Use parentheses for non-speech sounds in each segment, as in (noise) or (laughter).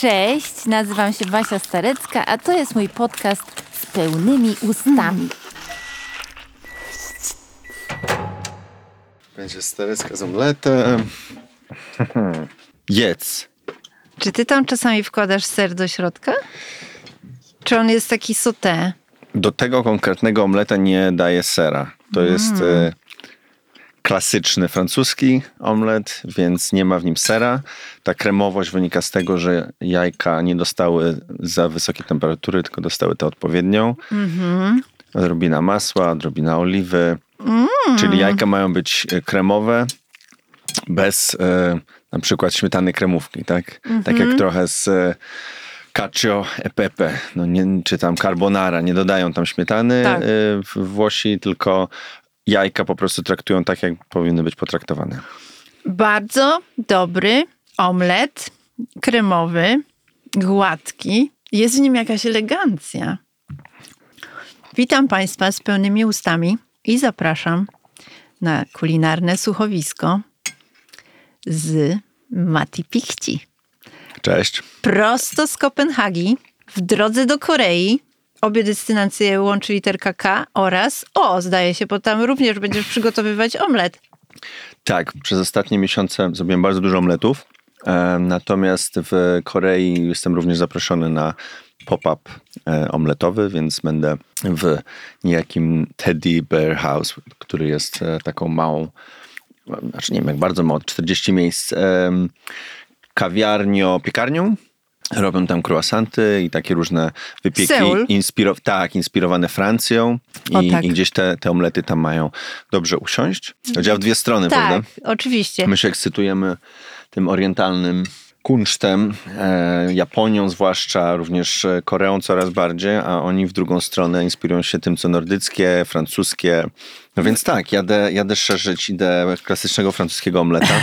Cześć, nazywam się Basia Starecka, a to jest mój podcast z pełnymi ustami. Będzie starecka z omletem. Jedz. Czy ty tam czasami wkładasz ser do środka? Czy on jest taki sauté? Do tego konkretnego omleta nie daję sera. To jest e, klasyczny francuski omlet, więc nie ma w nim sera. Ta kremowość wynika z tego, że jajka nie dostały za wysokiej temperatury, tylko dostały tę odpowiednią. Odrobina masła, odrobina oliwy. Czyli jajka mają być e, kremowe, bez e, na przykład śmietany kremówki, tak? Tak jak trochę z e, cacio e pepe, no nie, czy tam carbonara, nie dodają tam śmietany Tak. e, w Włosi, tylko jajka po prostu traktują tak, jak powinny być potraktowane. Bardzo dobry omlet kremowy, gładki. Jest w nim jakaś elegancja. Witam Państwa z pełnymi ustami i zapraszam na kulinarne słuchowisko z Mati Pichci. Cześć. Prosto z Kopenhagi, w drodze do Korei. Obie destynacje łączy literka K oraz O, zdaje się, bo tam również będziesz przygotowywać omlet. Tak, przez ostatnie miesiące zrobiłem bardzo dużo omletów, e, natomiast w Korei jestem również zaproszony na pop-up e, omletowy, więc będę w niejakim Teddy Bear House, który jest e, taką małą, znaczy nie wiem jak bardzo mało, 40 miejsc, em, kawiarnio, piekarnią. Robią tam croissanty i takie różne wypieki. Seul? Inspiro- tak, inspirowane Francją. O, I, tak. I gdzieś te, te omlety tam mają dobrze usiąść. Działa w dwie strony, Tak, prawda? oczywiście. My się ekscytujemy tym orientalnym kunsztem, e, Japonią zwłaszcza, również e, Koreą coraz bardziej, a oni w drugą stronę inspirują się tym, co nordyckie, francuskie. No więc tak, jadę, jadę szerzyć ideę klasycznego francuskiego omleta. (laughs)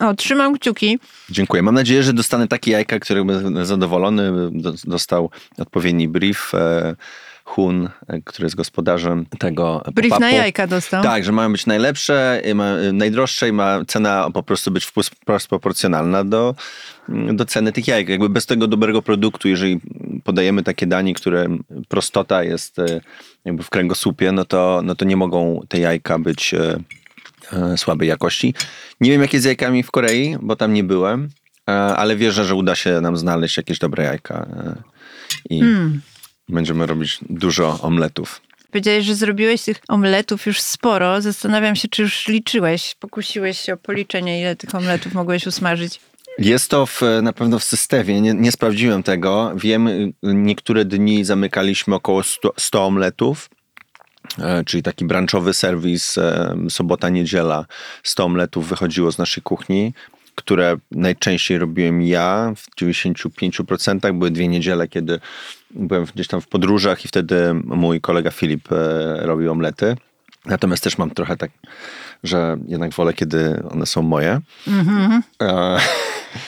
O, trzymam kciuki. Dziękuję. Mam nadzieję, że dostanę takie jajka, których będę zadowolony. Do- Dostał odpowiedni brief. e, Hun, e, który jest gospodarzem tego Brief na jajka dostał. Tak, że mają być najlepsze, ma, najdroższe i ma cena po prostu być wpros- wprost proporcjonalna do, do ceny tych jajek. Jakby bez tego dobrego produktu, jeżeli podajemy takie danie, które prostota jest e, jakby w kręgosłupie, no to, no to nie mogą te jajka być e, e, słabej jakości. Nie wiem jak jest z jajkami w Korei, bo tam nie byłem, e, ale wierzę, że uda się nam znaleźć jakieś dobre jajka e, i będziemy robić dużo omletów. Powiedziałeś, że zrobiłeś tych omletów już sporo. Zastanawiam się, czy już liczyłeś, pokusiłeś się o policzenie, ile tych omletów mogłeś usmażyć. Jest to w, na pewno w systemie, nie, nie sprawdziłem tego. Wiem, y, niektóre dni zamykaliśmy około 100, 100 omletów, e, czyli taki branchowy serwis, e, sobota, niedziela, 100 omletów wychodziło z naszej kuchni, które najczęściej robiłem ja w 95%. Były dwie niedziele, kiedy byłem gdzieś tam w podróżach i wtedy mój kolega Filip e, robił omlety. Natomiast też mam trochę tak, że jednak wolę, kiedy one są moje. E,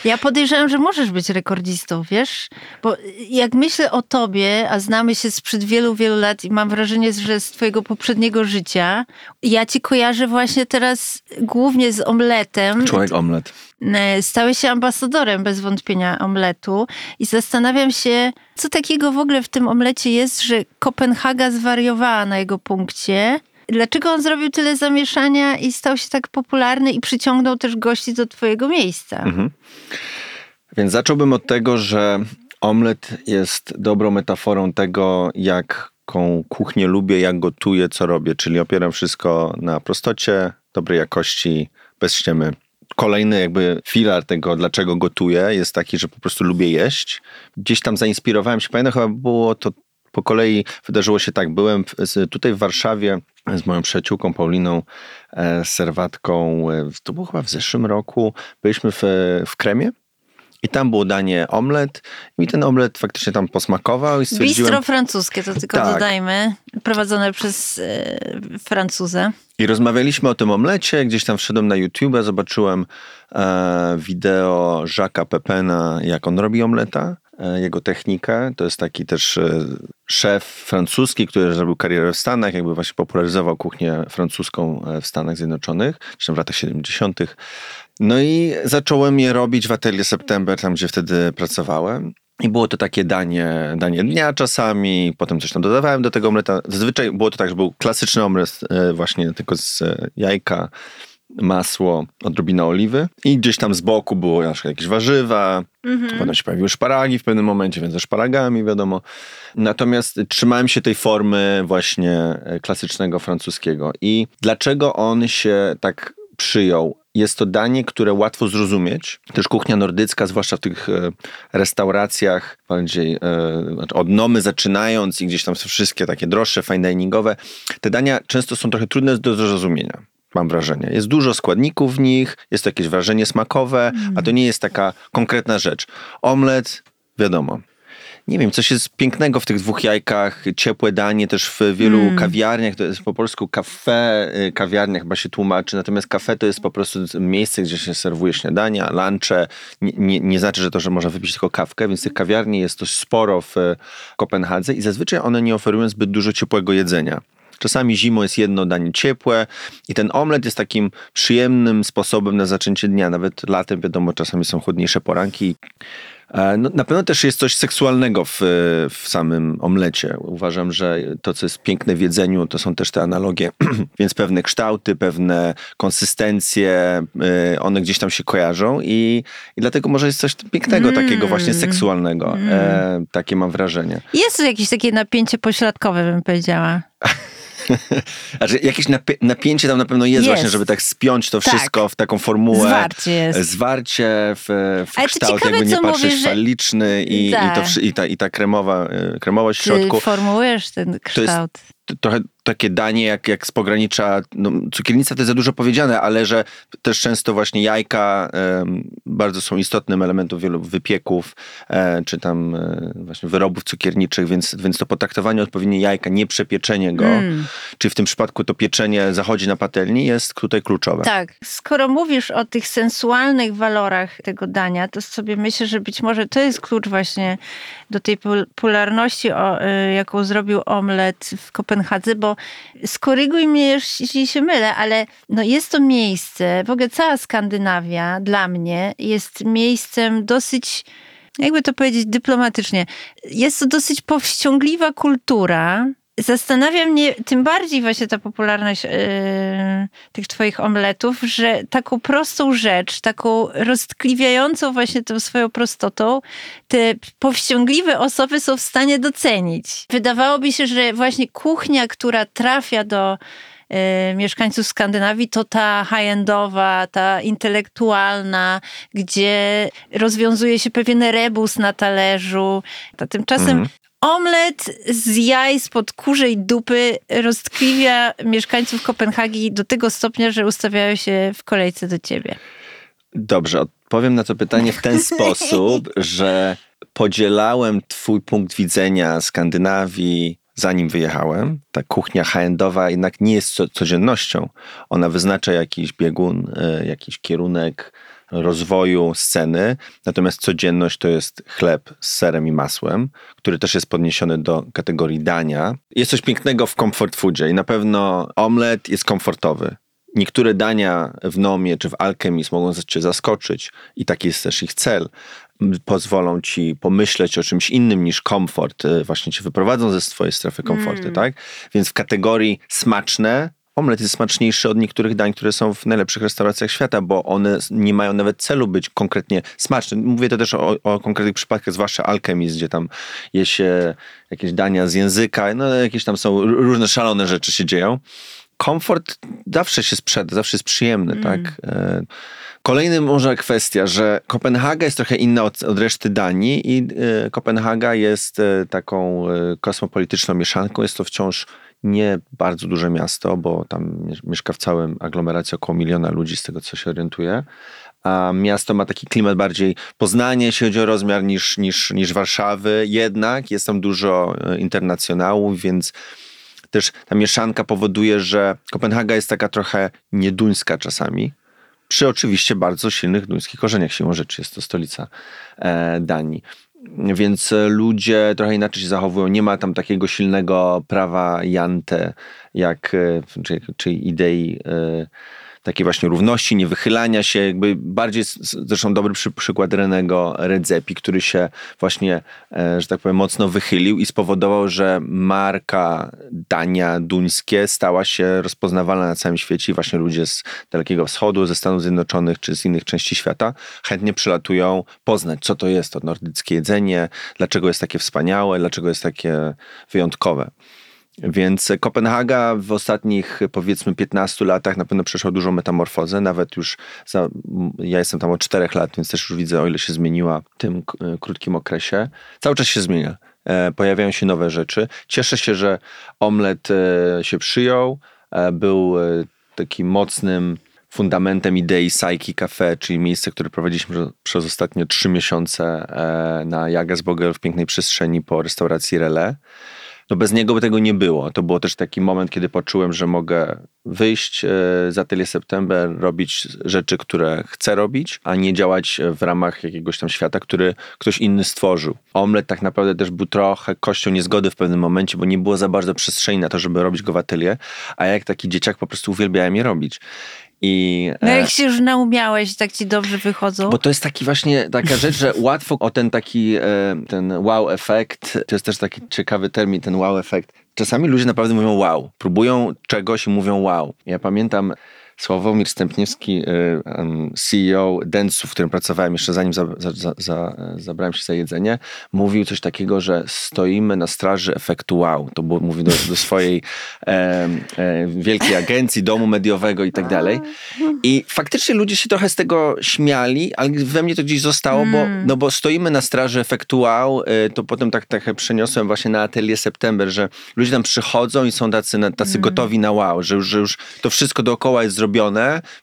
Ja podejrzewam, że możesz być rekordzistą, wiesz? Bo jak myślę o tobie, a znamy się sprzed wielu, wielu lat i mam wrażenie, że z twojego poprzedniego życia, ja ci kojarzę właśnie teraz głównie z omletem. Człowiek omlet. E, Stałeś się ambasadorem bez wątpienia omletu i zastanawiam się, co takiego w ogóle w tym omlecie jest, że Kopenhaga zwariowała na jego punkcie. Dlaczego on zrobił tyle zamieszania i stał się tak popularny i przyciągnął też gości do twojego miejsca? Więc zacząłbym od tego, że omlet jest dobrą metaforą tego, jaką kuchnię lubię, jak gotuję, co robię. Czyli opieram wszystko na prostocie, dobrej jakości, bez ściemy. Kolejny jakby filar tego, dlaczego gotuję, jest taki, że po prostu lubię jeść. Gdzieś tam zainspirowałem się, pamiętam chyba było to po kolei, wydarzyło się tak, byłem w, tutaj w Warszawie z moją przyjaciółką Pauliną e, Serwatką, e, to było chyba w zeszłym roku, byliśmy w, w Kremie i tam było danie omlet i ten omlet faktycznie tam posmakował i stwierdziłem... Bistro francuskie, to tylko Tak. dodajmy, prowadzone przez e, Francuzę. I rozmawialiśmy o tym omlecie, gdzieś tam wszedłem na YouTube, zobaczyłem e, wideo Jacques'a Pepena, jak on robi omleta. E, jego technikę. To jest taki też e, szef francuski, który zrobił karierę w Stanach, jakby właśnie popularyzował kuchnię francuską e, w Stanach Zjednoczonych, jeszcze w latach 70. No i zacząłem je robić w Atelier September, tam gdzie wtedy pracowałem. I było to takie danie, danie dnia czasami, potem coś tam dodawałem do tego omleta. Zazwyczaj było to tak, że był klasyczny omlet właśnie tylko z jajka, masło, odrobina oliwy i gdzieś tam z boku było jakieś warzywa, potem się pojawiły szparagi w pewnym momencie, więc ze szparagami wiadomo. Natomiast trzymałem się tej formy właśnie e, klasycznego francuskiego. I dlaczego on się tak przyjął? Jest to danie, które łatwo zrozumieć. Też kuchnia nordycka, zwłaszcza w tych e, restauracjach, bardziej e, znaczy od nomy zaczynając i gdzieś tam są wszystkie takie droższe, fine diningowe, te dania często są trochę trudne do zrozumienia. Mam wrażenie. Jest dużo składników w nich, jest to jakieś wrażenie smakowe, a to nie jest taka konkretna rzecz. Omlet, wiadomo. Nie wiem, coś jest pięknego w tych dwóch jajkach, ciepłe danie też w wielu kawiarniach, to jest po polsku kafe, y, kawiarnia chyba się tłumaczy, natomiast kafe to jest po prostu miejsce, gdzie się serwuje śniadania, lunche, nie, nie, nie znaczy, że to, że można wypić tylko kawkę, więc tych kawiarni jest dość sporo w y, Kopenhadze i zazwyczaj one nie oferują zbyt dużo ciepłego jedzenia. Czasami zimą jest jedno danie ciepłe i ten omlet jest takim przyjemnym sposobem na zaczęcie dnia. Nawet latem, wiadomo, czasami są chłodniejsze poranki. E, No, na pewno też jest coś seksualnego w, w samym omlecie. Uważam, że to, co jest piękne w jedzeniu, to są też te analogie, (clears throat) więc pewne kształty, pewne konsystencje, y, one gdzieś tam się kojarzą i, i dlatego może jest coś pięknego, takiego właśnie seksualnego. E, takie mam wrażenie. Jest jakieś takie napięcie pośladkowe, bym powiedziała. (laughs) (laughs) Znaczy, jakieś napięcie tam na pewno jest, Jest. właśnie, żeby tak spiąć to Tak. wszystko w taką formułę. Zwarcie jest. Zwarcie w, w Ale to kształt, ciekawe, jakby nie patrzeć, mówisz, faliczny i, i, Tak. to, wszy- i, ta, i ta kremowa, y, kremowość w Ty środku. formułujesz ten kształt. t- trochę takie danie jak, jak z pogranicza, no, cukiernica to jest za dużo powiedziane, ale że też często właśnie jajka bardzo są istotnym elementem wielu wypieków, e, czy tam e, właśnie wyrobów cukierniczych, więc, więc to potraktowanie odpowiednie jajka, nie przepieczenie go, Mm. czy w tym przypadku to pieczenie zachodzi na patelni jest tutaj kluczowe. Tak. Skoro mówisz o tych sensualnych walorach tego dania, to sobie myślę, że być może to jest klucz właśnie do tej popularności, y, jaką zrobił omlet w Kopenhadze, bo skoryguj mnie, jeśli się mylę, ale no jest to miejsce, w ogóle cała Skandynawia dla mnie jest miejscem dosyć jakby to powiedzieć dyplomatycznie, jest to dosyć powściągliwa kultura. Zastanawia mnie tym bardziej właśnie ta popularność yy, tych twoich omletów, że taką prostą rzecz, taką roztkliwiającą właśnie tą swoją prostotą, te powściągliwe osoby są w stanie docenić. Wydawałoby się, że właśnie kuchnia, która trafia do y, mieszkańców Skandynawii, to ta high-endowa, ta intelektualna, gdzie rozwiązuje się pewien rebus na talerzu. A tymczasem Mhm. Omlet z jaj spod kurzej dupy roztkliwia mieszkańców Kopenhagi do tego stopnia, że ustawiają się w kolejce do ciebie. Dobrze, odpowiem na to pytanie w ten (laughs) sposób, że podzielałem twój punkt widzenia Skandynawii, zanim wyjechałem. Ta kuchnia high-endowa jednak nie jest co, codziennością. Ona wyznacza jakiś biegun, e, jakiś kierunek rozwoju sceny, natomiast codzienność to jest chleb z serem i masłem, który też jest podniesiony do kategorii dania. Jest coś pięknego w comfort foodzie i na pewno omlet jest komfortowy. Niektóre dania w Nomie czy w Alchemist mogą cię zaskoczyć i taki jest też ich cel. Pozwolą ci pomyśleć o czymś innym niż komfort. y, Właśnie cię wyprowadzą ze swojej strefy komfortu, tak? Więc w kategorii smaczne omlet jest smaczniejszy od niektórych dań, które są w najlepszych restauracjach świata, bo one nie mają nawet celu być konkretnie smaczne. Mówię to też o, o konkretnych przypadkach, zwłaszcza Alchemist, gdzie tam je się jakieś dania z języka, no jakieś tam są różne szalone rzeczy się dzieją komfort zawsze się sprzeda, zawsze jest przyjemny, tak? E, Kolejnym może kwestia, że Kopenhaga jest trochę inna od, od reszty Danii i e, Kopenhaga jest e, taką kosmopolityczną mieszanką. Jest to wciąż nie bardzo duże miasto, bo tam mie- mieszka w całym aglomeracji około miliona ludzi, z tego co się orientuję. A miasto ma taki klimat bardziej Poznanie, jeśli chodzi o rozmiar, niż, niż, niż Warszawy. Jednak jest tam dużo e, internacjonałów, więc też ta mieszanka powoduje, że Kopenhaga jest taka trochę nieduńska czasami. Przy oczywiście bardzo silnych duńskich korzeniach siłą rzeczy. Jest to stolica e, Danii. Więc ludzie trochę inaczej się zachowują. Nie ma tam takiego silnego prawa jante, jak, e, czy, czy idei e, takiej właśnie równości, niewychylania się, jakby bardziej, zresztą dobry przy, przykład Renego Redzepi, który się właśnie, e, że tak powiem, mocno wychylił i spowodował, że marka dania duńskie stała się rozpoznawalna na całym świecie i właśnie ludzie z Dalekiego Wschodu, ze Stanów Zjednoczonych czy z innych części świata chętnie przylatują poznać, co to jest to nordyckie jedzenie, dlaczego jest takie wspaniałe, dlaczego jest takie wyjątkowe. Więc Kopenhaga w ostatnich powiedzmy 15 latach na pewno przeszła dużą metamorfozę, nawet już za, ja jestem tam od 4 lat, więc też już widzę o ile się zmieniła w tym e, krótkim okresie. Cały czas się zmienia. E, Pojawiają się nowe rzeczy. Cieszę się, że omlet e, się przyjął. Był takim mocnym fundamentem idei Psyche Cafe, czyli miejsce, które prowadziliśmy przez- ostatnie trzy miesiące na Jagersbogel w pięknej przestrzeni po restauracji Relais no bez niego by tego nie było. To było też taki moment, kiedy poczułem, że mogę wyjść e, z Atelier September, robić rzeczy, które chcę robić, a nie działać w ramach jakiegoś tam świata, który ktoś inny stworzył. Omlet tak naprawdę też był trochę kością niezgody w pewnym momencie, bo nie było za bardzo przestrzeni na to, żeby robić go w atelier, a ja jak taki dzieciak po prostu uwielbiałem je robić. I, No e, jak się już naumiałeś, tak ci dobrze wychodzą. bo to jest taki właśnie taka rzecz, że łatwo o ten taki e, ten wow efekt, to jest też taki ciekawy termin, ten wow efekt. Czasami ludzie naprawdę mówią wow, próbują czegoś i mówią wow. Ja pamiętam Sławomir Stępniewski, em, CEO Dentsu, w którym pracowałem jeszcze zanim za, za, za, za, zabrałem się za jedzenie, mówił coś takiego, że stoimy na straży efektu wow. To było, mówił do, do swojej e, e, wielkiej agencji, domu mediowego i tak dalej. I faktycznie ludzie się trochę z tego śmiali, ale we mnie to gdzieś zostało, bo, no bo stoimy na straży efektu wow, y, to potem tak trochę przeniosłem właśnie na Atelier September, że ludzie tam przychodzą i są tacy, tacy gotowi na wow, że już, że już to wszystko dookoła jest zrobione,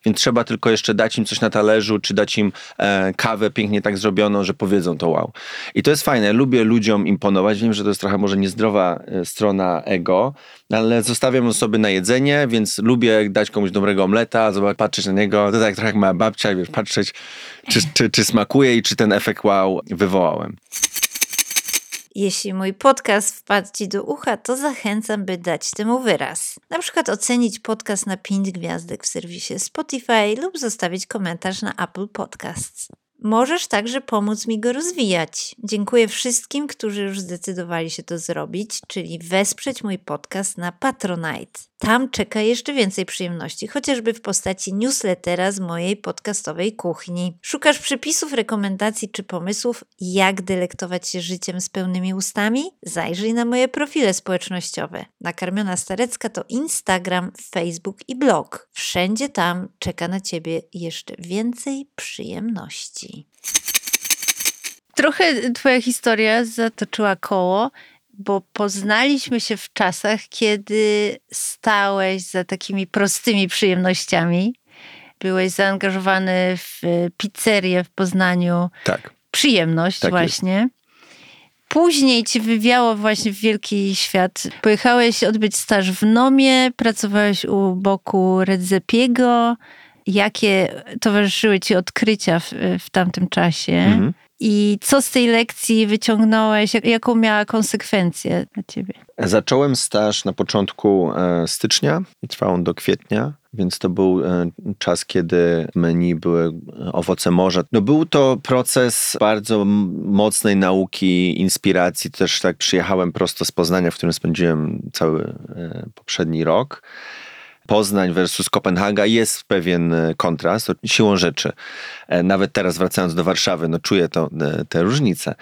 więc trzeba tylko jeszcze dać im coś na talerzu, czy dać im e, kawę pięknie tak zrobioną, że powiedzą to wow. I to jest fajne, lubię ludziom imponować, wiem, że to jest trochę może niezdrowa e, strona ego, ale zostawiam osoby na jedzenie, więc lubię dać komuś dobrego omleta, zobacz, patrzeć na niego, to tak trochę jak moja babcia, wiesz, patrzeć, czy, czy, czy smakuje i czy ten efekt wow wywołałem. Jeśli mój podcast wpadł Ci do ucha, to zachęcam, by dać temu wyraz. Na przykład ocenić podcast na 5 gwiazdek w serwisie Spotify lub zostawić komentarz na Apple Podcasts. Możesz także pomóc mi go rozwijać. Dziękuję wszystkim, którzy już zdecydowali się to zrobić, czyli wesprzeć mój podcast na Patronite. Tam czeka jeszcze więcej przyjemności, chociażby w postaci newslettera z mojej podcastowej kuchni. Szukasz przepisów, rekomendacji czy pomysłów, jak delektować się życiem z pełnymi ustami? Zajrzyj na moje profile społecznościowe. Nakarmiona Starecka to Instagram, Facebook i blog. Wszędzie tam czeka na Ciebie jeszcze więcej przyjemności. Trochę twoja historia zatoczyła koło, bo poznaliśmy się w czasach, kiedy stałeś za takimi prostymi przyjemnościami. Byłeś zaangażowany w pizzerię w Poznaniu. Tak. Przyjemność Tak jest. właśnie. Później ci wywiało właśnie w wielki świat. Pojechałeś odbyć staż w Nomie, pracowałeś u boku Redzepiego. Jakie towarzyszyły ci odkrycia w, w tamtym czasie? Mhm. I co z tej lekcji wyciągnąłeś? Jak, jaką miała konsekwencję dla ciebie? Zacząłem staż na początku e, stycznia i trwał on do kwietnia, więc to był e, czas, kiedy menu były e, owoce morza. No był to proces bardzo mocnej nauki, inspiracji. Też tak przyjechałem prosto z Poznania, w którym spędziłem cały poprzedni rok. Poznań versus Kopenhaga jest pewien e, kontrast, siłą rzeczy. E, Nawet teraz wracając do Warszawy, no czuję to, e, te różnice.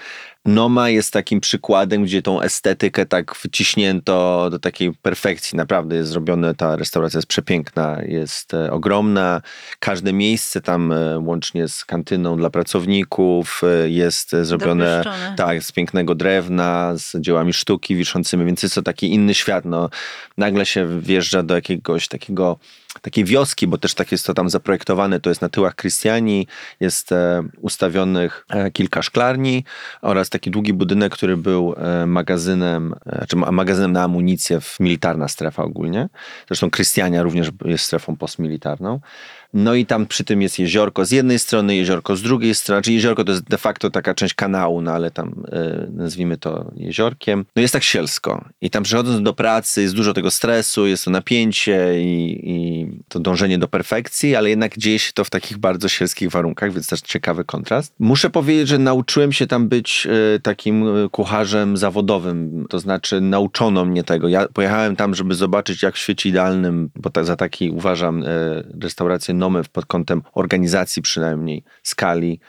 Noma jest takim przykładem, gdzie tą estetykę tak wciśnięto do takiej perfekcji. Naprawdę jest zrobione, ta restauracja jest przepiękna, jest e, ogromna. Każde miejsce tam, e, łącznie z kantyną dla pracowników, e, jest zrobione Dopieszczone. tak, z pięknego drewna, z dziełami sztuki wiszącymi, więc jest to taki inny świat. No, nagle się wjeżdża do jakiegoś takiego takiej wioski, bo też tak jest to tam zaprojektowane, to jest na tyłach Krystiani, jest e, ustawionych e, kilka szklarni oraz taki długi budynek, który był e, magazynem, czy ma- magazynem na amunicję, w militarna strefa ogólnie. Zresztą Krystiania również jest strefą postmilitarną. No i tam przy tym jest jeziorko z jednej strony, jeziorko z drugiej strony. Czyli jeziorko to jest de facto taka część kanału, no ale tam e, nazwijmy to jeziorkiem. No jest tak sielsko. I tam przychodząc do pracy jest dużo tego stresu, jest to napięcie i, i to dążenie do perfekcji, ale jednak dzieje się to w takich bardzo sielskich warunkach, więc też ciekawy kontrast. Muszę powiedzieć, że nauczyłem się tam być e, takim e, kucharzem zawodowym, to znaczy nauczono mnie tego. Ja pojechałem tam, żeby zobaczyć jak w świecie idealnym, bo za taki uważam e, restaurację Nomy pod kątem organizacji przynajmniej, skali,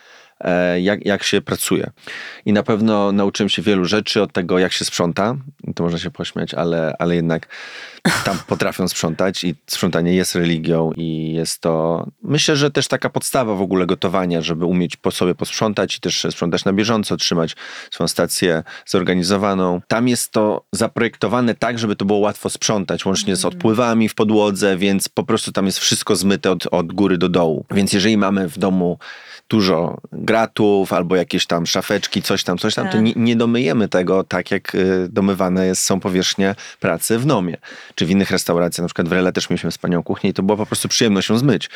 jak, jak się pracuje. I na pewno nauczyłem się wielu rzeczy od tego, jak się sprząta. To można się pośmiać, ale, ale jednak tam (laughs) potrafią sprzątać i sprzątanie jest religią i jest to, myślę, że też taka podstawa w ogóle gotowania, żeby umieć po sobie posprzątać i też sprzątać na bieżąco, trzymać swoją stację zorganizowaną. Tam jest to zaprojektowane tak, żeby to było łatwo sprzątać, łącznie z odpływami w podłodze, więc po prostu tam jest wszystko zmyte od, od góry do dołu. Więc jeżeli mamy w domu dużo gratów albo jakieś tam szafeczki, coś tam, coś tam, to Tak. nie, nie domyjemy tego tak, jak y, domywane jest, są powierzchnie pracy w nomie. Czy w innych restauracjach, na przykład w Rele też mieliśmy wspaniałą kuchnię i to była po prostu przyjemność ją zmyć.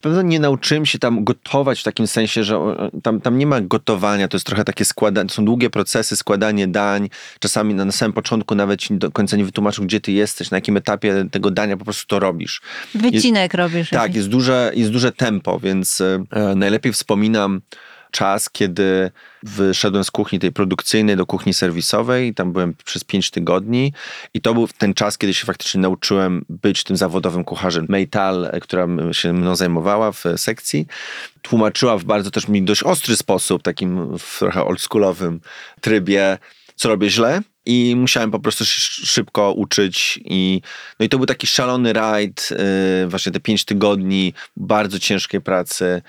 Pewno nie nauczyłem się tam gotować w takim sensie, że tam, tam nie ma gotowania, to jest trochę takie składanie, to są długie procesy, składanie dań. Czasami na, na samym początku nawet ci do końca nie wytłumaczą, gdzie ty jesteś, na jakim etapie tego dania po prostu to robisz. Wycinek robisz. Tak, jest duże, jest duże tempo, więc e, najlepiej wspominam czas, kiedy wyszedłem z kuchni tej produkcyjnej do kuchni serwisowej. Tam byłem przez pięć tygodni i to był ten czas, kiedy się faktycznie nauczyłem być tym zawodowym kucharzem. Meital, e, która się mną zajmowała w sekcji, tłumaczyła w bardzo też mi dość ostry sposób, takim w trochę oldschoolowym trybie, co robię źle. I musiałem po prostu sz- szybko uczyć i no i to był taki szalony rajd, yy, właśnie te pięć tygodni bardzo ciężkiej pracy, e,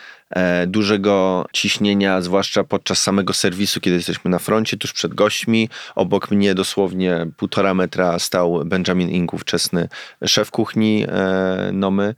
dużego ciśnienia, zwłaszcza podczas samego serwisu, kiedy jesteśmy na froncie, tuż przed gośćmi. Obok mnie dosłownie półtora metra stał Benjamin Ink, ówczesny szef kuchni e, Nomy.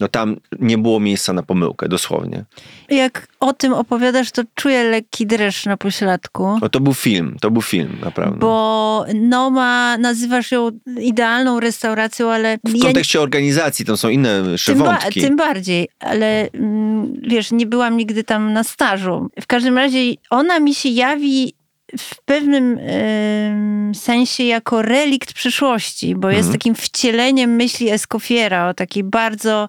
No tam nie było miejsca na pomyłkę, dosłownie. Jak o tym opowiadasz, to czuję lekki dreszcz na pośladku. No to był film, to był film, naprawdę. Bo Noma, nazywasz ją idealną restauracją, ale w ja kontekście organizacji tam są inne tym, ba- tym bardziej, ale mm, wiesz, nie byłam nigdy tam na stażu. W każdym razie ona mi się jawi w pewnym em, sensie jako relikt przyszłości, bo jest Mhm. takim wcieleniem myśli Escoffiera o takiej bardzo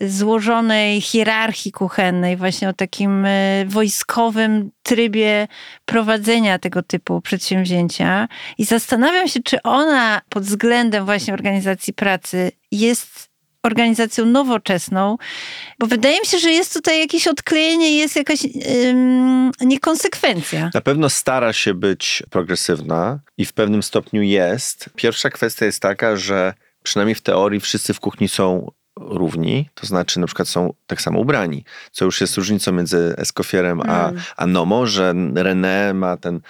złożonej hierarchii kuchennej, właśnie o takim e, wojskowym trybie prowadzenia tego typu przedsięwzięcia. I zastanawiam się, czy ona pod względem właśnie organizacji pracy jest organizacją nowoczesną, bo wydaje mi się, że jest tutaj jakieś odklejenie, jest jakaś ym, niekonsekwencja. Na pewno stara się być progresywna i w pewnym stopniu jest. Pierwsza kwestia jest taka, że przynajmniej w teorii wszyscy w kuchni są równi, to znaczy na przykład są tak samo ubrani, co już jest różnicą między Escoffierem a, a Nomo, że René ma ten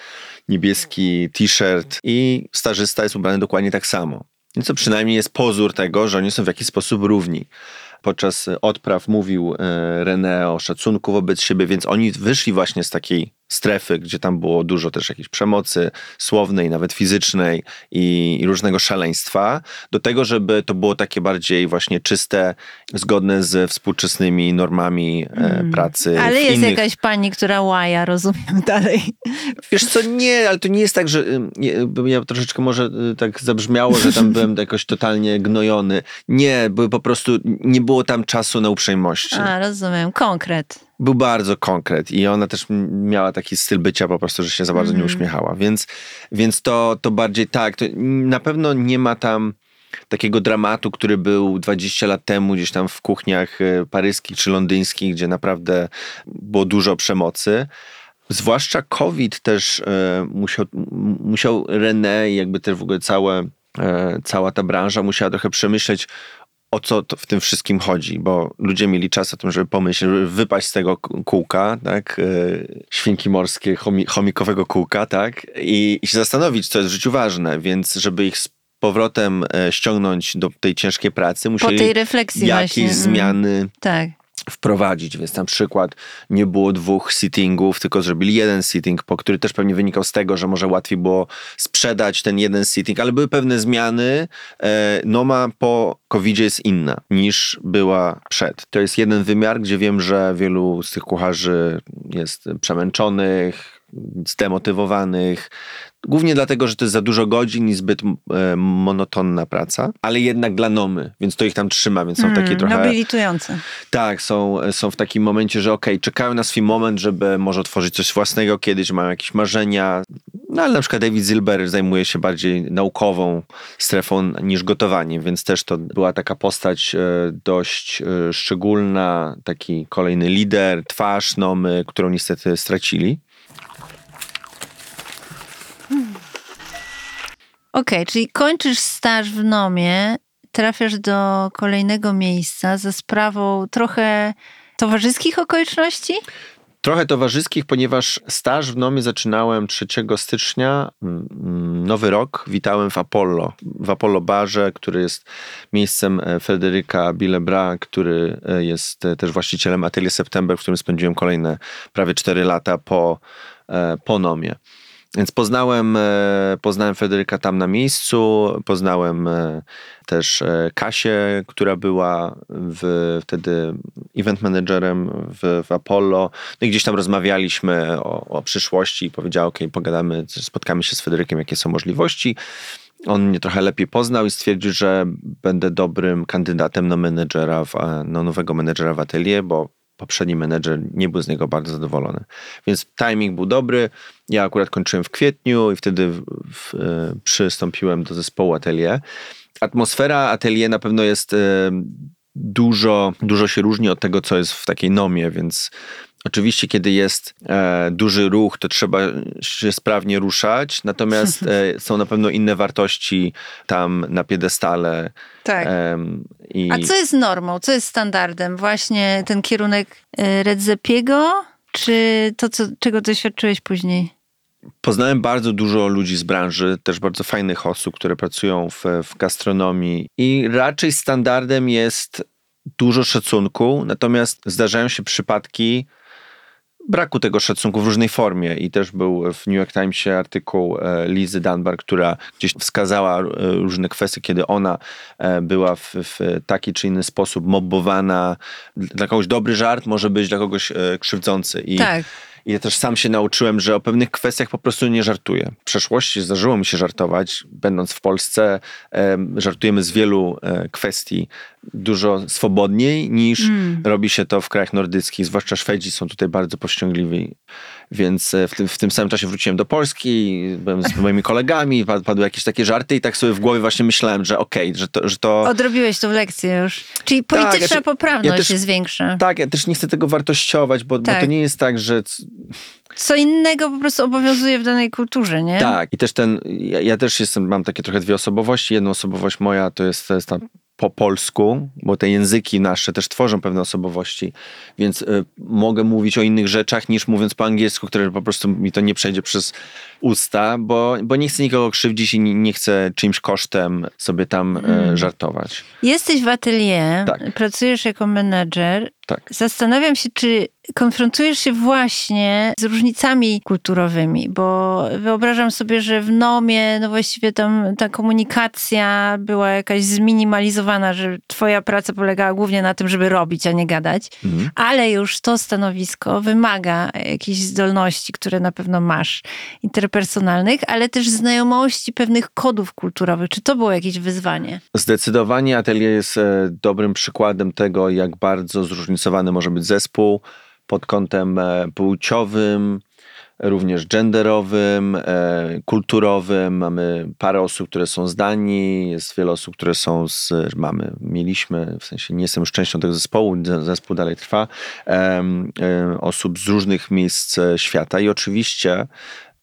niebieski t-shirt i stażysta jest ubrany dokładnie tak samo. To przynajmniej jest pozór tego, że oni są w jakiś sposób równi. Podczas odpraw mówił e, René o szacunku wobec siebie, więc oni wyszli właśnie z takiej strefy, gdzie tam było dużo też jakiejś przemocy słownej, nawet fizycznej i, i różnego szaleństwa, do tego, żeby to było takie bardziej właśnie czyste, zgodne z współczesnymi normami e, pracy. Mm. Ale jest innych... jakaś pani, która łaja, rozumiem (laughs) dalej. Wiesz co, nie, ale to nie jest tak, że y, bo ja troszeczkę może y, tak zabrzmiało, że tam byłem (laughs) jakoś totalnie gnojony. Nie, bo po prostu nie było tam czasu na uprzejmości. A, rozumiem, konkret. Był bardzo konkret i ona też miała taki styl bycia po prostu, że się za bardzo nie uśmiechała. Więc, więc to, to bardziej tak, to na pewno nie ma tam takiego dramatu, który był 20 lat temu gdzieś tam w kuchniach y, paryskich czy londyńskich, gdzie naprawdę było dużo przemocy. Zwłaszcza COVID też e, musiał, musiał René i jakby też w ogóle całe, e, cała ta branża musiała trochę przemyśleć, o co w tym wszystkim chodzi, bo ludzie mieli czas o tym, żeby pomyśleć, żeby wypaść z tego kółka, tak, e, świnki morskie, chomi, chomikowego kółka, tak, i, i się zastanowić, co jest w życiu ważne, więc żeby ich z powrotem e, ściągnąć do tej ciężkiej pracy, Po musieli tej refleksji jakieś właśnie. mm, zmiany Tak. Wprowadzić, więc na przykład nie było dwóch sittingów, tylko zrobili jeden sitting, po który też pewnie wynikał z tego, że może łatwiej było sprzedać ten jeden sitting, ale były pewne zmiany. E, Noma po covid jest inna niż była przed. To jest jeden wymiar, gdzie wiem, że wielu z tych kucharzy jest przemęczonych, zdemotywowanych. Głównie dlatego, że to jest za dużo godzin i zbyt e, monotonna praca, ale jednak dla nomy, więc to ich tam trzyma, więc są Hmm, takie trochę... Nobilitujące. Tak, są, są w takim momencie, że okej, czekają na swój moment, żeby może otworzyć coś własnego kiedyś, mają jakieś marzenia. No ale na przykład David Zilber zajmuje się bardziej naukową strefą niż gotowaniem, więc też to była taka postać e, dość e, szczególna, taki kolejny lider, twarz Nomy, którą niestety stracili. Okej, czyli kończysz staż w Nomie, trafiasz do kolejnego miejsca za sprawą trochę towarzyskich okoliczności? Trochę towarzyskich, ponieważ staż w Nomie zaczynałem 3 stycznia, mm, nowy rok, witałem w Apollo, w Apollo Barze, który jest miejscem e, Fryderyka Billebra, który e, jest e, też właścicielem Atelier September, w którym spędziłem kolejne prawie 4 lata po, po Nomie. Więc poznałem, e, poznałem Federyka tam na miejscu, poznałem e, też e, Kasię, która była w, wtedy event managerem w, w Apollo. No i gdzieś tam rozmawialiśmy o, o przyszłości i powiedział, ok, pogadamy, spotkamy się z Federykiem, jakie są możliwości. On mnie trochę lepiej poznał i stwierdził, że będę dobrym kandydatem na menedżera, w, na nowego menedżera w atelier, bo poprzedni menedżer nie był z niego bardzo zadowolony. Więc timing był dobry. Ja akurat kończyłem w kwietniu i wtedy w, w, e, przystąpiłem do zespołu atelier. Atmosfera atelier na pewno jest e, dużo, dużo się różni od tego, co jest w takiej nomie, więc Oczywiście, kiedy jest e, duży ruch, to trzeba się sprawnie ruszać, natomiast e, (laughs) są na pewno inne wartości tam na piedestale. Tak. em, i... A co jest normą, co jest standardem? Właśnie ten kierunek y, Redzepiego, czy to, co, czego doświadczyłeś później? Poznałem bardzo dużo ludzi z branży, też bardzo fajnych osób, które pracują w, w gastronomii i raczej standardem jest dużo szacunku, natomiast zdarzają się przypadki braku tego szacunku w różnej formie i też był w New York Timesie artykuł e, Lizy Dunbar, która gdzieś wskazała e, różne kwestie, kiedy ona e, była w, w taki czy inny sposób mobbowana. Dla kogoś dobry żart może być dla kogoś krzywdzący. I Tak. i ja też sam się nauczyłem, że o pewnych kwestiach po prostu nie żartuję. W przeszłości zdarzyło mi się żartować. Będąc w Polsce, em, żartujemy z wielu kwestii dużo swobodniej niż robi się to w krajach nordyckich. Zwłaszcza Szwedzi są tutaj bardzo powściągliwi. Więc e, w tym, w tym samym czasie wróciłem do Polski, byłem z moimi kolegami, pad- padły jakieś takie żarty i tak sobie w głowie właśnie myślałem, że okej, że to... Że to Odrobiłeś tą lekcję już. Czyli polityczna ja też- poprawność ja też- jest większa. tak, ja też nie chcę tego wartościować, bo, bo Tak. to nie jest tak, że Co innego po prostu obowiązuje w danej kulturze, nie? Tak, i też ten, ja, ja też jestem, mam takie trochę dwie osobowości. Jedna osobowość moja to jest, to jest ta po polsku, bo te języki nasze też tworzą pewne osobowości, więc y, mogę mówić o innych rzeczach niż mówiąc po angielsku, które po prostu mi to nie przejdzie przez usta, bo, bo nie chcę nikogo krzywdzić i nie, nie chcę czymś kosztem sobie tam y, żartować. Jesteś w atelier, Tak. pracujesz jako menedżer. Tak. Zastanawiam się, czy konfrontujesz się właśnie z różnicami kulturowymi, bo wyobrażam sobie, że w Nomie, no właściwie tam ta komunikacja była jakaś zminimalizowana, że twoja praca polegała głównie na tym, żeby robić, a nie gadać, Mhm. ale już to stanowisko wymaga jakichś zdolności, które na pewno masz, interpersonalnych, ale też znajomości pewnych kodów kulturowych. Czy to było jakieś wyzwanie? Zdecydowanie atelier jest e, dobrym przykładem tego, jak bardzo zróżnicowany może być zespół pod kątem e, płciowym, również genderowym, e, kulturowym. Mamy parę osób, które są z Danii, jest wiele osób, które są z, mamy, mieliśmy, w sensie nie jestem już częścią tego zespołu, zespół dalej trwa, osób z różnych miejsc e, świata i oczywiście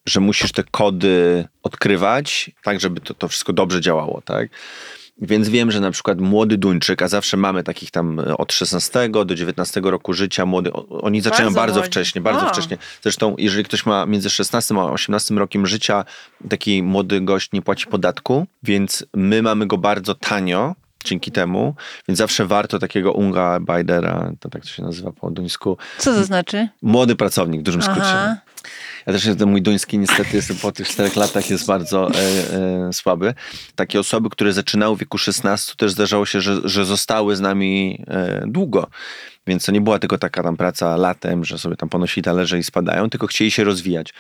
że musisz te kody odkrywać, tak żeby to, to wszystko dobrze działało, tak? Więc wiem, że na przykład młody Duńczyk, a zawsze mamy takich tam e, od 16 do 19 roku życia, młody, oni zaczynają Bardzo bardzo, wcześnie, bardzo O. wcześnie. Zresztą, jeżeli ktoś ma między 16 a 18 rokiem życia, taki młody gość nie płaci podatku, więc my mamy go bardzo tanio, dzięki temu, więc zawsze warto takiego unga bajdera, to tak to się nazywa po duńsku, Co to znaczy? młody pracownik w dużym skrócie. Aha. Ja też ten mój duński niestety jest, po tych czterech latach jest bardzo e, e, słaby. Takie osoby, które zaczynały w wieku 16, też zdarzało się, że, że zostały z nami e, długo. Więc to nie była tylko taka tam praca latem, że sobie tam ponosi talerze i spadają, tylko chcieli się rozwijać.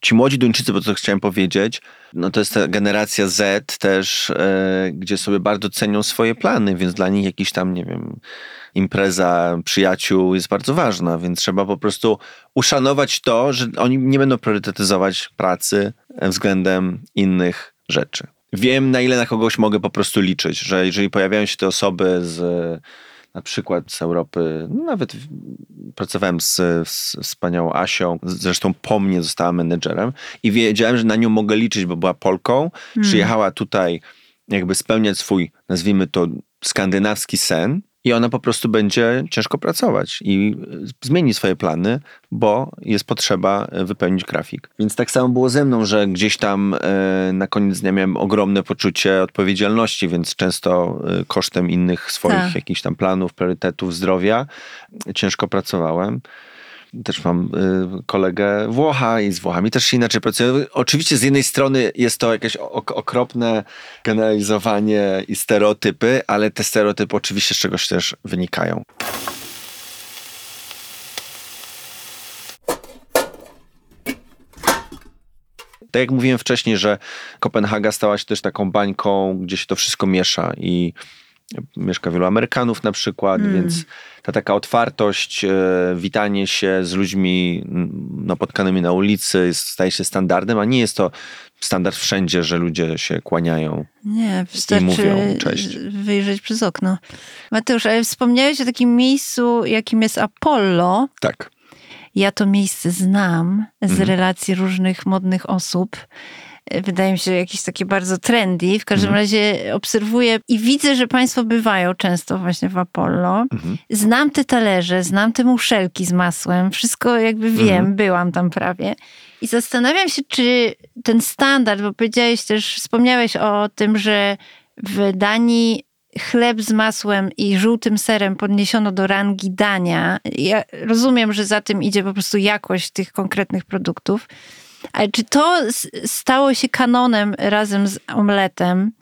Ci młodzi Duńczycy, bo to chciałem powiedzieć, no to jest ta generacja Z też, e, gdzie sobie bardzo cenią swoje plany, więc dla nich jakiś tam, nie wiem, impreza przyjaciół jest bardzo ważna, więc trzeba po prostu uszanować to, że oni nie będą priorytetyzować pracy względem innych rzeczy. Wiem, na ile na kogoś mogę po prostu liczyć, że jeżeli pojawiają się te osoby z na przykład z Europy, no nawet pracowałem z, z wspaniałą Asią, zresztą po mnie została menedżerem i wiedziałem, że na nią mogę liczyć, bo była Polką, przyjechała tutaj jakby spełniać swój, nazwijmy to, skandynawski sen i ona po prostu będzie ciężko pracować i y, zmieni swoje plany, bo jest potrzeba y, wypełnić grafik. Więc tak samo było ze mną, że gdzieś tam y, na koniec dnia miałem ogromne poczucie odpowiedzialności, więc często kosztem innych swoich Tak. jakichś tam planów, priorytetów, zdrowia ciężko pracowałem. Też mam y, kolegę Włocha i z Włochami też się inaczej pracuje. Oczywiście z jednej strony jest to jakieś ok- okropne generalizowanie i stereotypy, ale te stereotypy oczywiście z czegoś też wynikają. Tak jak mówiłem wcześniej, że Kopenhaga stała się też taką bańką, gdzie się to wszystko miesza i mieszka wielu Amerykanów na przykład, więc ta taka otwartość, e, witanie się z ludźmi napotkanymi na ulicy jest, staje się standardem, a nie jest to standard wszędzie, że ludzie się kłaniają. Nie, wystarczy mówią cześć. wyjrzeć przez okno. Mateusz, ale wspomniałeś o takim miejscu, jakim jest Apollo. Tak. Ja to miejsce znam z Mhm. relacji różnych modnych osób. Wydaje mi się jakieś takie bardzo trendy. W każdym Mhm. razie obserwuję i widzę, że państwo bywają często właśnie w Apollo. Mhm. Znam te talerze, znam te muszelki z masłem. Wszystko jakby wiem, Mhm. byłam tam prawie. I zastanawiam się, czy ten standard, bo powiedziałeś też, wspomniałeś o tym, że w Danii chleb z masłem i żółtym serem podniesiono do rangi dania. Ja rozumiem, że za tym idzie po prostu jakość tych konkretnych produktów. Ale czy to stało się kanonem razem z omletem,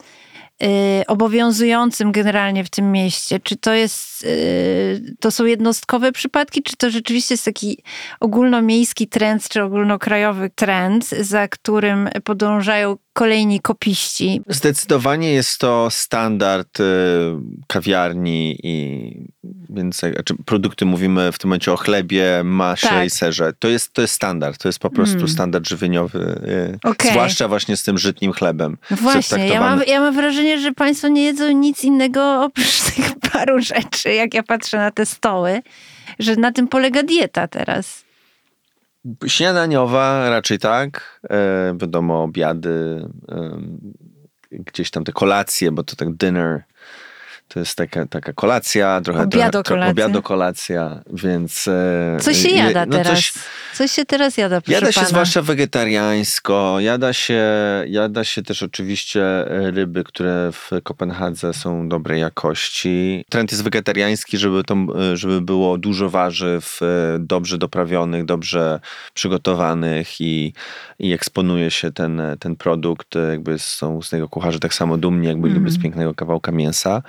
yy, obowiązującym generalnie w tym mieście? Czy to jest, yy, to są jednostkowe przypadki, czy to rzeczywiście jest taki ogólnomiejski trend, czy ogólnokrajowy trend, za którym podążają kolejni kopiści? Zdecydowanie jest to standard y, kawiarni i więc znaczy produkty mówimy w tym momencie o chlebie, maśle Tak. i serze. To jest, to jest standard, to jest po prostu Mm. standard żywieniowy, y, Okej. zwłaszcza właśnie z tym żytnim chlebem. No właśnie, ja mam, ja mam wrażenie, że państwo nie jedzą nic innego oprócz tych (laughs) paru rzeczy, jak ja patrzę na te stoły, że na tym polega dieta teraz. Śniadaniowa raczej tak, e, wiadomo, obiady, em, gdzieś tam te kolacje, bo to tak dinner, to jest taka, taka kolacja, trochę, Obiado trochę, więc... e, Co się jada no teraz? coś- Coś się teraz jada, proszę Jada się pana. zwłaszcza wegetariańsko, jada się, jada się też oczywiście e, ryby, które w Kopenhadze są dobrej jakości. Trend jest wegetariański, żeby, to, e, żeby było dużo warzyw, e, dobrze doprawionych, dobrze przygotowanych i, i eksponuje się ten, ten produkt. Jakby są z niego kucharze tak samo dumni, jak byliby z pięknego kawałka mięsa.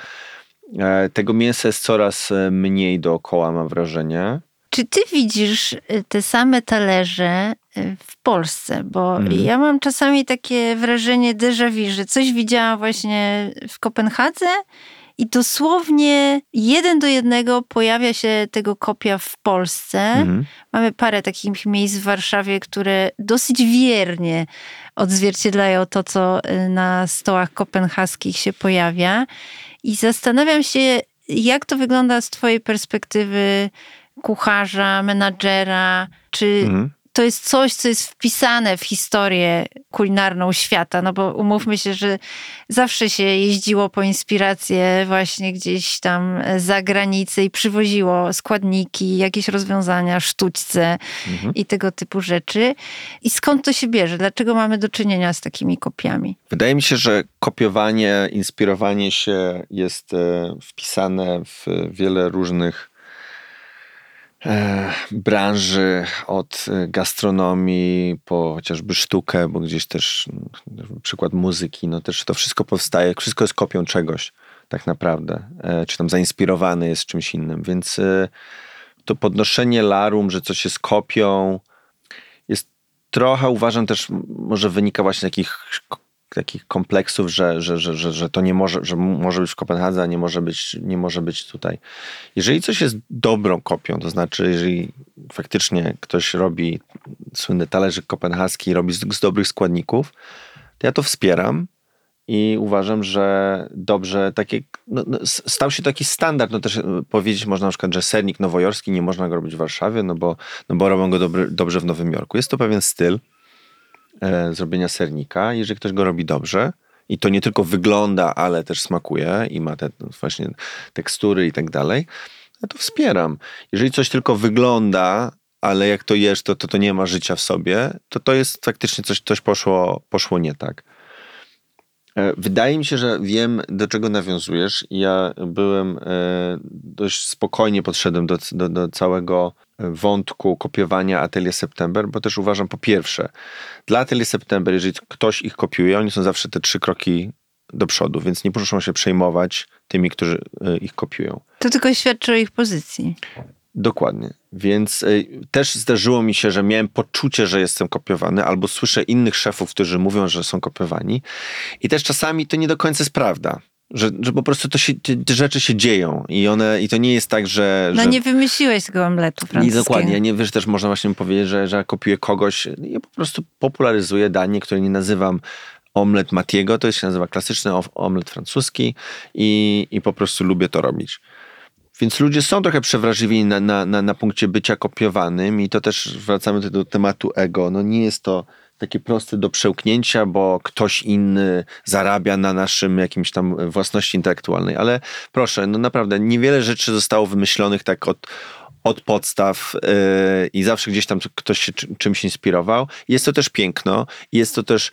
Tego mięsa jest coraz mniej dookoła, mam wrażenie. Czy ty widzisz y, te same talerze y, w Polsce? Bo Mhm. ja mam czasami takie wrażenie déjà vu, że coś widziałam właśnie w Kopenhadze i dosłownie jeden do jednego pojawia się tego kopia w Polsce. Mhm. Mamy parę takich miejsc w Warszawie, które dosyć wiernie odzwierciedlają to, co y, na stołach kopenhaskich się pojawia. I zastanawiam się, jak to wygląda z Twojej perspektywy kucharza, menadżera. Czy Mhm. to jest coś, co jest wpisane w historię kulinarną świata, no bo umówmy się, że zawsze się jeździło po inspirację właśnie gdzieś tam za granicę i przywoziło składniki, jakieś rozwiązania, sztućce i tego typu rzeczy. I skąd to się bierze? Dlaczego mamy do czynienia z takimi kopiami? Wydaje mi się, że kopiowanie, inspirowanie się jest e, wpisane w wiele różnych e, branży, od e, gastronomii po chociażby sztukę, bo gdzieś też mm, przykład muzyki, no też to wszystko powstaje, wszystko jest kopią czegoś tak naprawdę, e, czy tam zainspirowane jest czymś innym, więc to podnoszenie larum, że coś jest kopią, jest trochę uważam też, może wynika właśnie z takich, takich kompleksów, że, że, że, że, że to nie może, że może być w Kopenhadze, a nie może być, nie może być tutaj. Jeżeli coś jest dobrą kopią, to znaczy, jeżeli faktycznie ktoś robi słynny talerzyk kopenhaski, robi z, z dobrych składników, to ja to wspieram. I uważam, że dobrze, takie, no, no, stał się taki standard, no też e, powiedzieć można na przykład, że sernik nowojorski nie można go robić w Warszawie, no bo, no bo robią go dobry, dobrze w Nowym Jorku. Jest to pewien styl e, zrobienia sernika. Jeżeli ktoś go robi dobrze i to nie tylko wygląda, ale też smakuje i ma te no, właśnie tekstury i tak dalej, to wspieram. Jeżeli coś tylko wygląda, ale jak to jesz, to, to to nie ma życia w sobie, to to jest faktycznie coś, coś poszło, poszło nie tak. E, Wydaje mi się, że wiem, do czego nawiązujesz. Ja byłem e, dość spokojnie podszedłem do, do, do całego wątku kopiowania Atelier September, bo też uważam, po pierwsze, dla Atelier September, jeżeli ktoś ich kopiuje, oni są zawsze te trzy kroki do przodu, więc nie muszą się przejmować tymi, którzy e, ich kopiują. To tylko świadczy o ich pozycji. Dokładnie. Więc y, też zdarzyło mi się, że miałem poczucie, że jestem kopiowany, albo słyszę innych szefów, którzy mówią, że są kopiowani. I też czasami to nie do końca jest prawda. Że, że po prostu to się, te, te rzeczy się dzieją i one, i to nie jest tak, że... No że... nie wymyśliłeś tego omletu I francuskiego. dokładnie, nie wiesz, też można właśnie powiedzieć, że, że ja kopiuję kogoś, ja po prostu popularyzuję danie, które nie nazywam omlet Matiego, to się nazywa klasyczny omlet francuski i, i po prostu lubię to robić. Więc ludzie są trochę przewrażliwieni na, na, na, na punkcie bycia kopiowanym i to też wracamy do, tematu ego. No nie jest to takie proste do przełknięcia, bo ktoś inny zarabia na naszym jakimś tam własności intelektualnej. Ale proszę, no naprawdę niewiele rzeczy zostało wymyślonych tak od, od podstaw yy, i zawsze gdzieś tam ktoś się czy- czymś inspirował. Jest to też piękno. Jest to też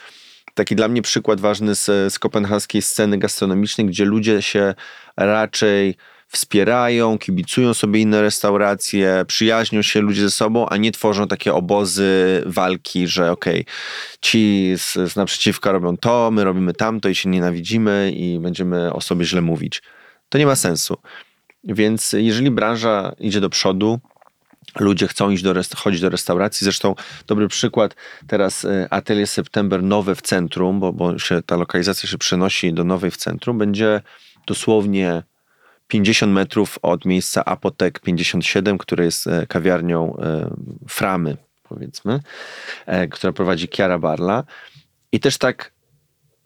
taki dla mnie przykład ważny z, z kopenhaskiej sceny gastronomicznej, gdzie ludzie się raczej wspierają, kibicują sobie inne restauracje, przyjaźnią się ludzie ze sobą, a nie tworzą takie obozy walki, że okej, ci z, z naprzeciwka robią to, my robimy tamto i się nienawidzimy i będziemy o sobie źle mówić. To nie ma sensu. Więc jeżeli branża idzie do przodu, ludzie chcą iść do chodzić do restauracji. Zresztą dobry przykład teraz y, Atelier September nowe w centrum, bo, bo się, ta lokalizacja się przenosi do nowej w centrum, będzie dosłownie 50 metrów od miejsca Apotek 57, które jest e, kawiarnią e, Framy, powiedzmy, e, która prowadzi Chiara Barla. I też tak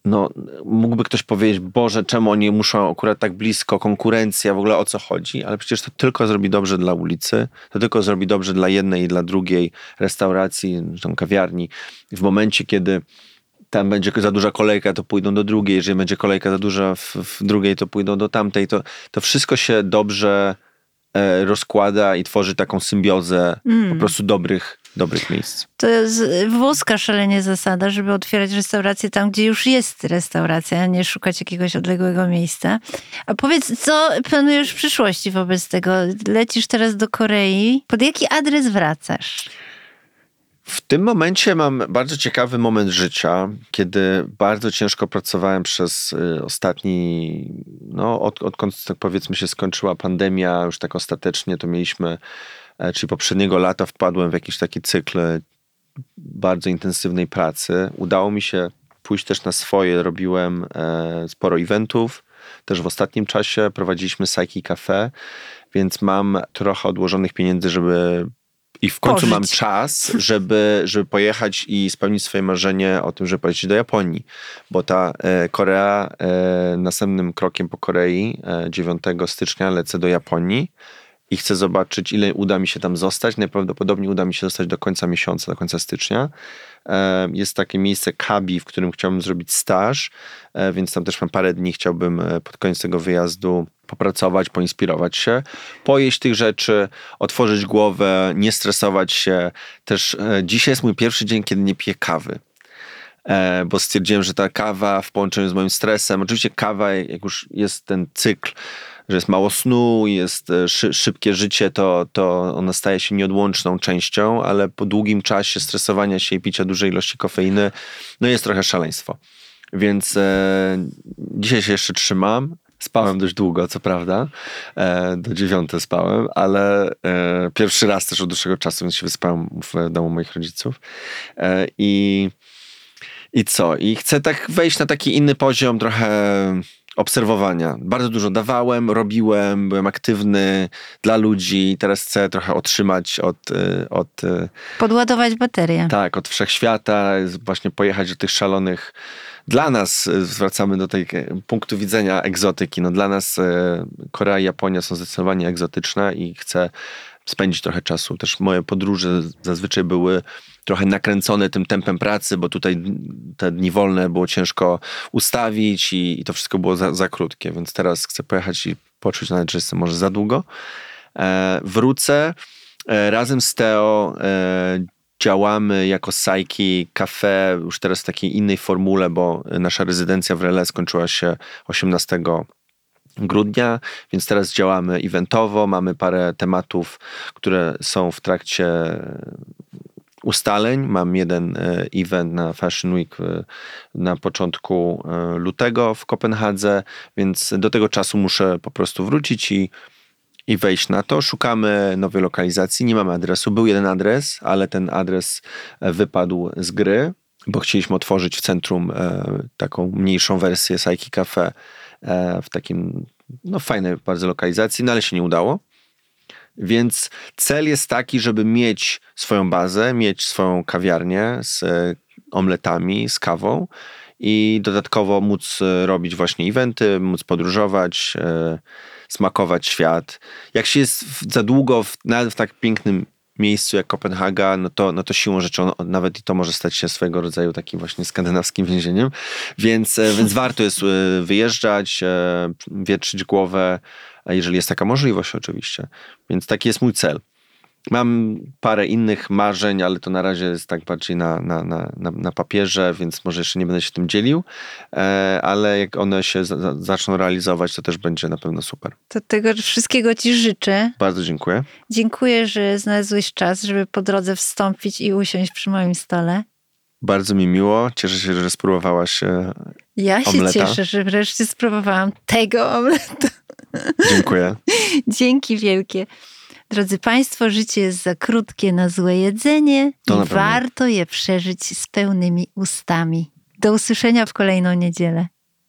no, mógłby ktoś powiedzieć, Boże, czemu oni muszą akurat tak blisko, konkurencja, w ogóle o co chodzi, ale przecież to tylko zrobi dobrze dla ulicy, to tylko zrobi dobrze dla jednej i dla drugiej restauracji, czy tam kawiarni. W momencie, kiedy tam będzie za duża kolejka, to pójdą do drugiej, jeżeli będzie kolejka za duża w, w drugiej, to pójdą do tamtej, to, to wszystko się dobrze e, rozkłada i tworzy taką symbiozę po prostu dobrych, dobrych miejsc. To jest włoska szalenie zasada, żeby otwierać restaurację tam, gdzie już jest restauracja, a nie szukać jakiegoś odległego miejsca. A powiedz, co planujesz w przyszłości wobec tego? Lecisz teraz do Korei. Pod jaki adres wracasz? W tym momencie mam bardzo ciekawy moment życia, kiedy bardzo ciężko pracowałem przez y, ostatni, no od, odkąd tak powiedzmy się skończyła pandemia, już tak ostatecznie to mieliśmy, e, czyli poprzedniego lata wpadłem w jakiś taki cykl bardzo intensywnej pracy. Udało mi się pójść też na swoje, robiłem e, sporo eventów, też w ostatnim czasie prowadziliśmy Psyche Cafe, więc mam trochę odłożonych pieniędzy, żeby i w końcu Pożyć. mam czas, żeby, żeby pojechać i spełnić swoje marzenie o tym, żeby pojechać do Japonii. Bo ta e, Korea, e, następnym krokiem po Korei, e, 9 stycznia lecę do Japonii i chcę zobaczyć, ile uda mi się tam zostać. Najprawdopodobniej uda mi się zostać do końca miesiąca, do końca stycznia. E, Jest takie miejsce Kabi, w którym chciałbym zrobić staż, e, więc tam też mam parę dni. Chciałbym e, pod koniec tego wyjazdu popracować, poinspirować się, pojeść tych rzeczy, otworzyć głowę, nie stresować się. Też e, dzisiaj jest mój pierwszy dzień, kiedy nie piję kawy. E, bo stwierdziłem, że ta kawa w połączeniu z moim stresem, oczywiście kawa, jak już jest ten cykl, że jest mało snu, jest e, szy, szybkie życie, to, to ona staje się nieodłączną częścią, ale po długim czasie stresowania się i picia dużej ilości kofeiny, no jest trochę szaleństwo. Więc e, dzisiaj się jeszcze trzymam. Spałem dość długo, co prawda. E, do dziewiątej spałem, ale e, pierwszy raz też od dłuższego czasu, więc się wyspałem w domu moich rodziców. E, I i co? I chcę tak wejść na taki inny poziom trochę obserwowania. Bardzo dużo dawałem, robiłem, byłem aktywny dla ludzi. Teraz chcę trochę otrzymać od, od Podładować baterię. tak, od wszechświata, właśnie pojechać do tych szalonych. Dla nas, y, zwracamy do tej e, punktu widzenia egzotyki, no dla nas e, Korea i Japonia są zdecydowanie egzotyczne i chcę spędzić trochę czasu. Też moje podróże zazwyczaj były trochę nakręcone tym tempem pracy, bo tutaj te dni wolne było ciężko ustawić i, i to wszystko było za, za krótkie, więc teraz chcę pojechać i poczuć nawet, że jestem może za długo. E, wrócę e, razem z Teo e, działamy jako Sajki Cafe już teraz w takiej innej formule, bo nasza rezydencja w Relais skończyła się 18 grudnia, więc teraz działamy eventowo, mamy parę tematów, które są w trakcie ustaleń. Mam jeden e, event na Fashion Week e, na początku e, lutego w Kopenhadze, więc do tego czasu muszę po prostu wrócić i i wejść na to. Szukamy nowej lokalizacji, nie mamy adresu. Był jeden adres, ale ten adres e, wypadł z gry, bo chcieliśmy otworzyć w centrum e, taką mniejszą wersję Sajki Cafe e, w takim no fajnej bardzo lokalizacji, no ale się nie udało. Więc cel jest taki, żeby mieć swoją bazę, mieć swoją kawiarnię z omletami, z kawą i dodatkowo móc robić właśnie eventy, móc podróżować, smakować świat. Jak się jest za długo, w, nawet w tak pięknym miejscu jak Kopenhaga, no to, no to siłą rzeczą nawet i to może stać się swego rodzaju takim właśnie skandynawskim więzieniem. Więc, e, więc warto jest e, wyjeżdżać, e, wietrzyć głowę, jeżeli jest taka możliwość oczywiście. Więc taki jest mój cel. Mam parę innych marzeń, ale to na razie jest tak bardziej na, na, na, na, papierze, więc może jeszcze nie będę się tym dzielił, e, ale jak one się za, za, zaczną realizować, to też będzie na pewno super. To tego wszystkiego ci życzę. Bardzo dziękuję. Dziękuję, że znalazłeś czas, żeby po drodze wstąpić i usiąść przy moim stole. Bardzo mi miło. Cieszę się, że spróbowałaś. e, Ja się Omleta. cieszę, że wreszcie spróbowałam tego omletu. Dziękuję. (laughs) Dzięki wielkie. Drodzy Państwo, życie jest za krótkie na złe jedzenie To i warto je przeżyć z pełnymi ustami. Do usłyszenia w kolejną niedzielę.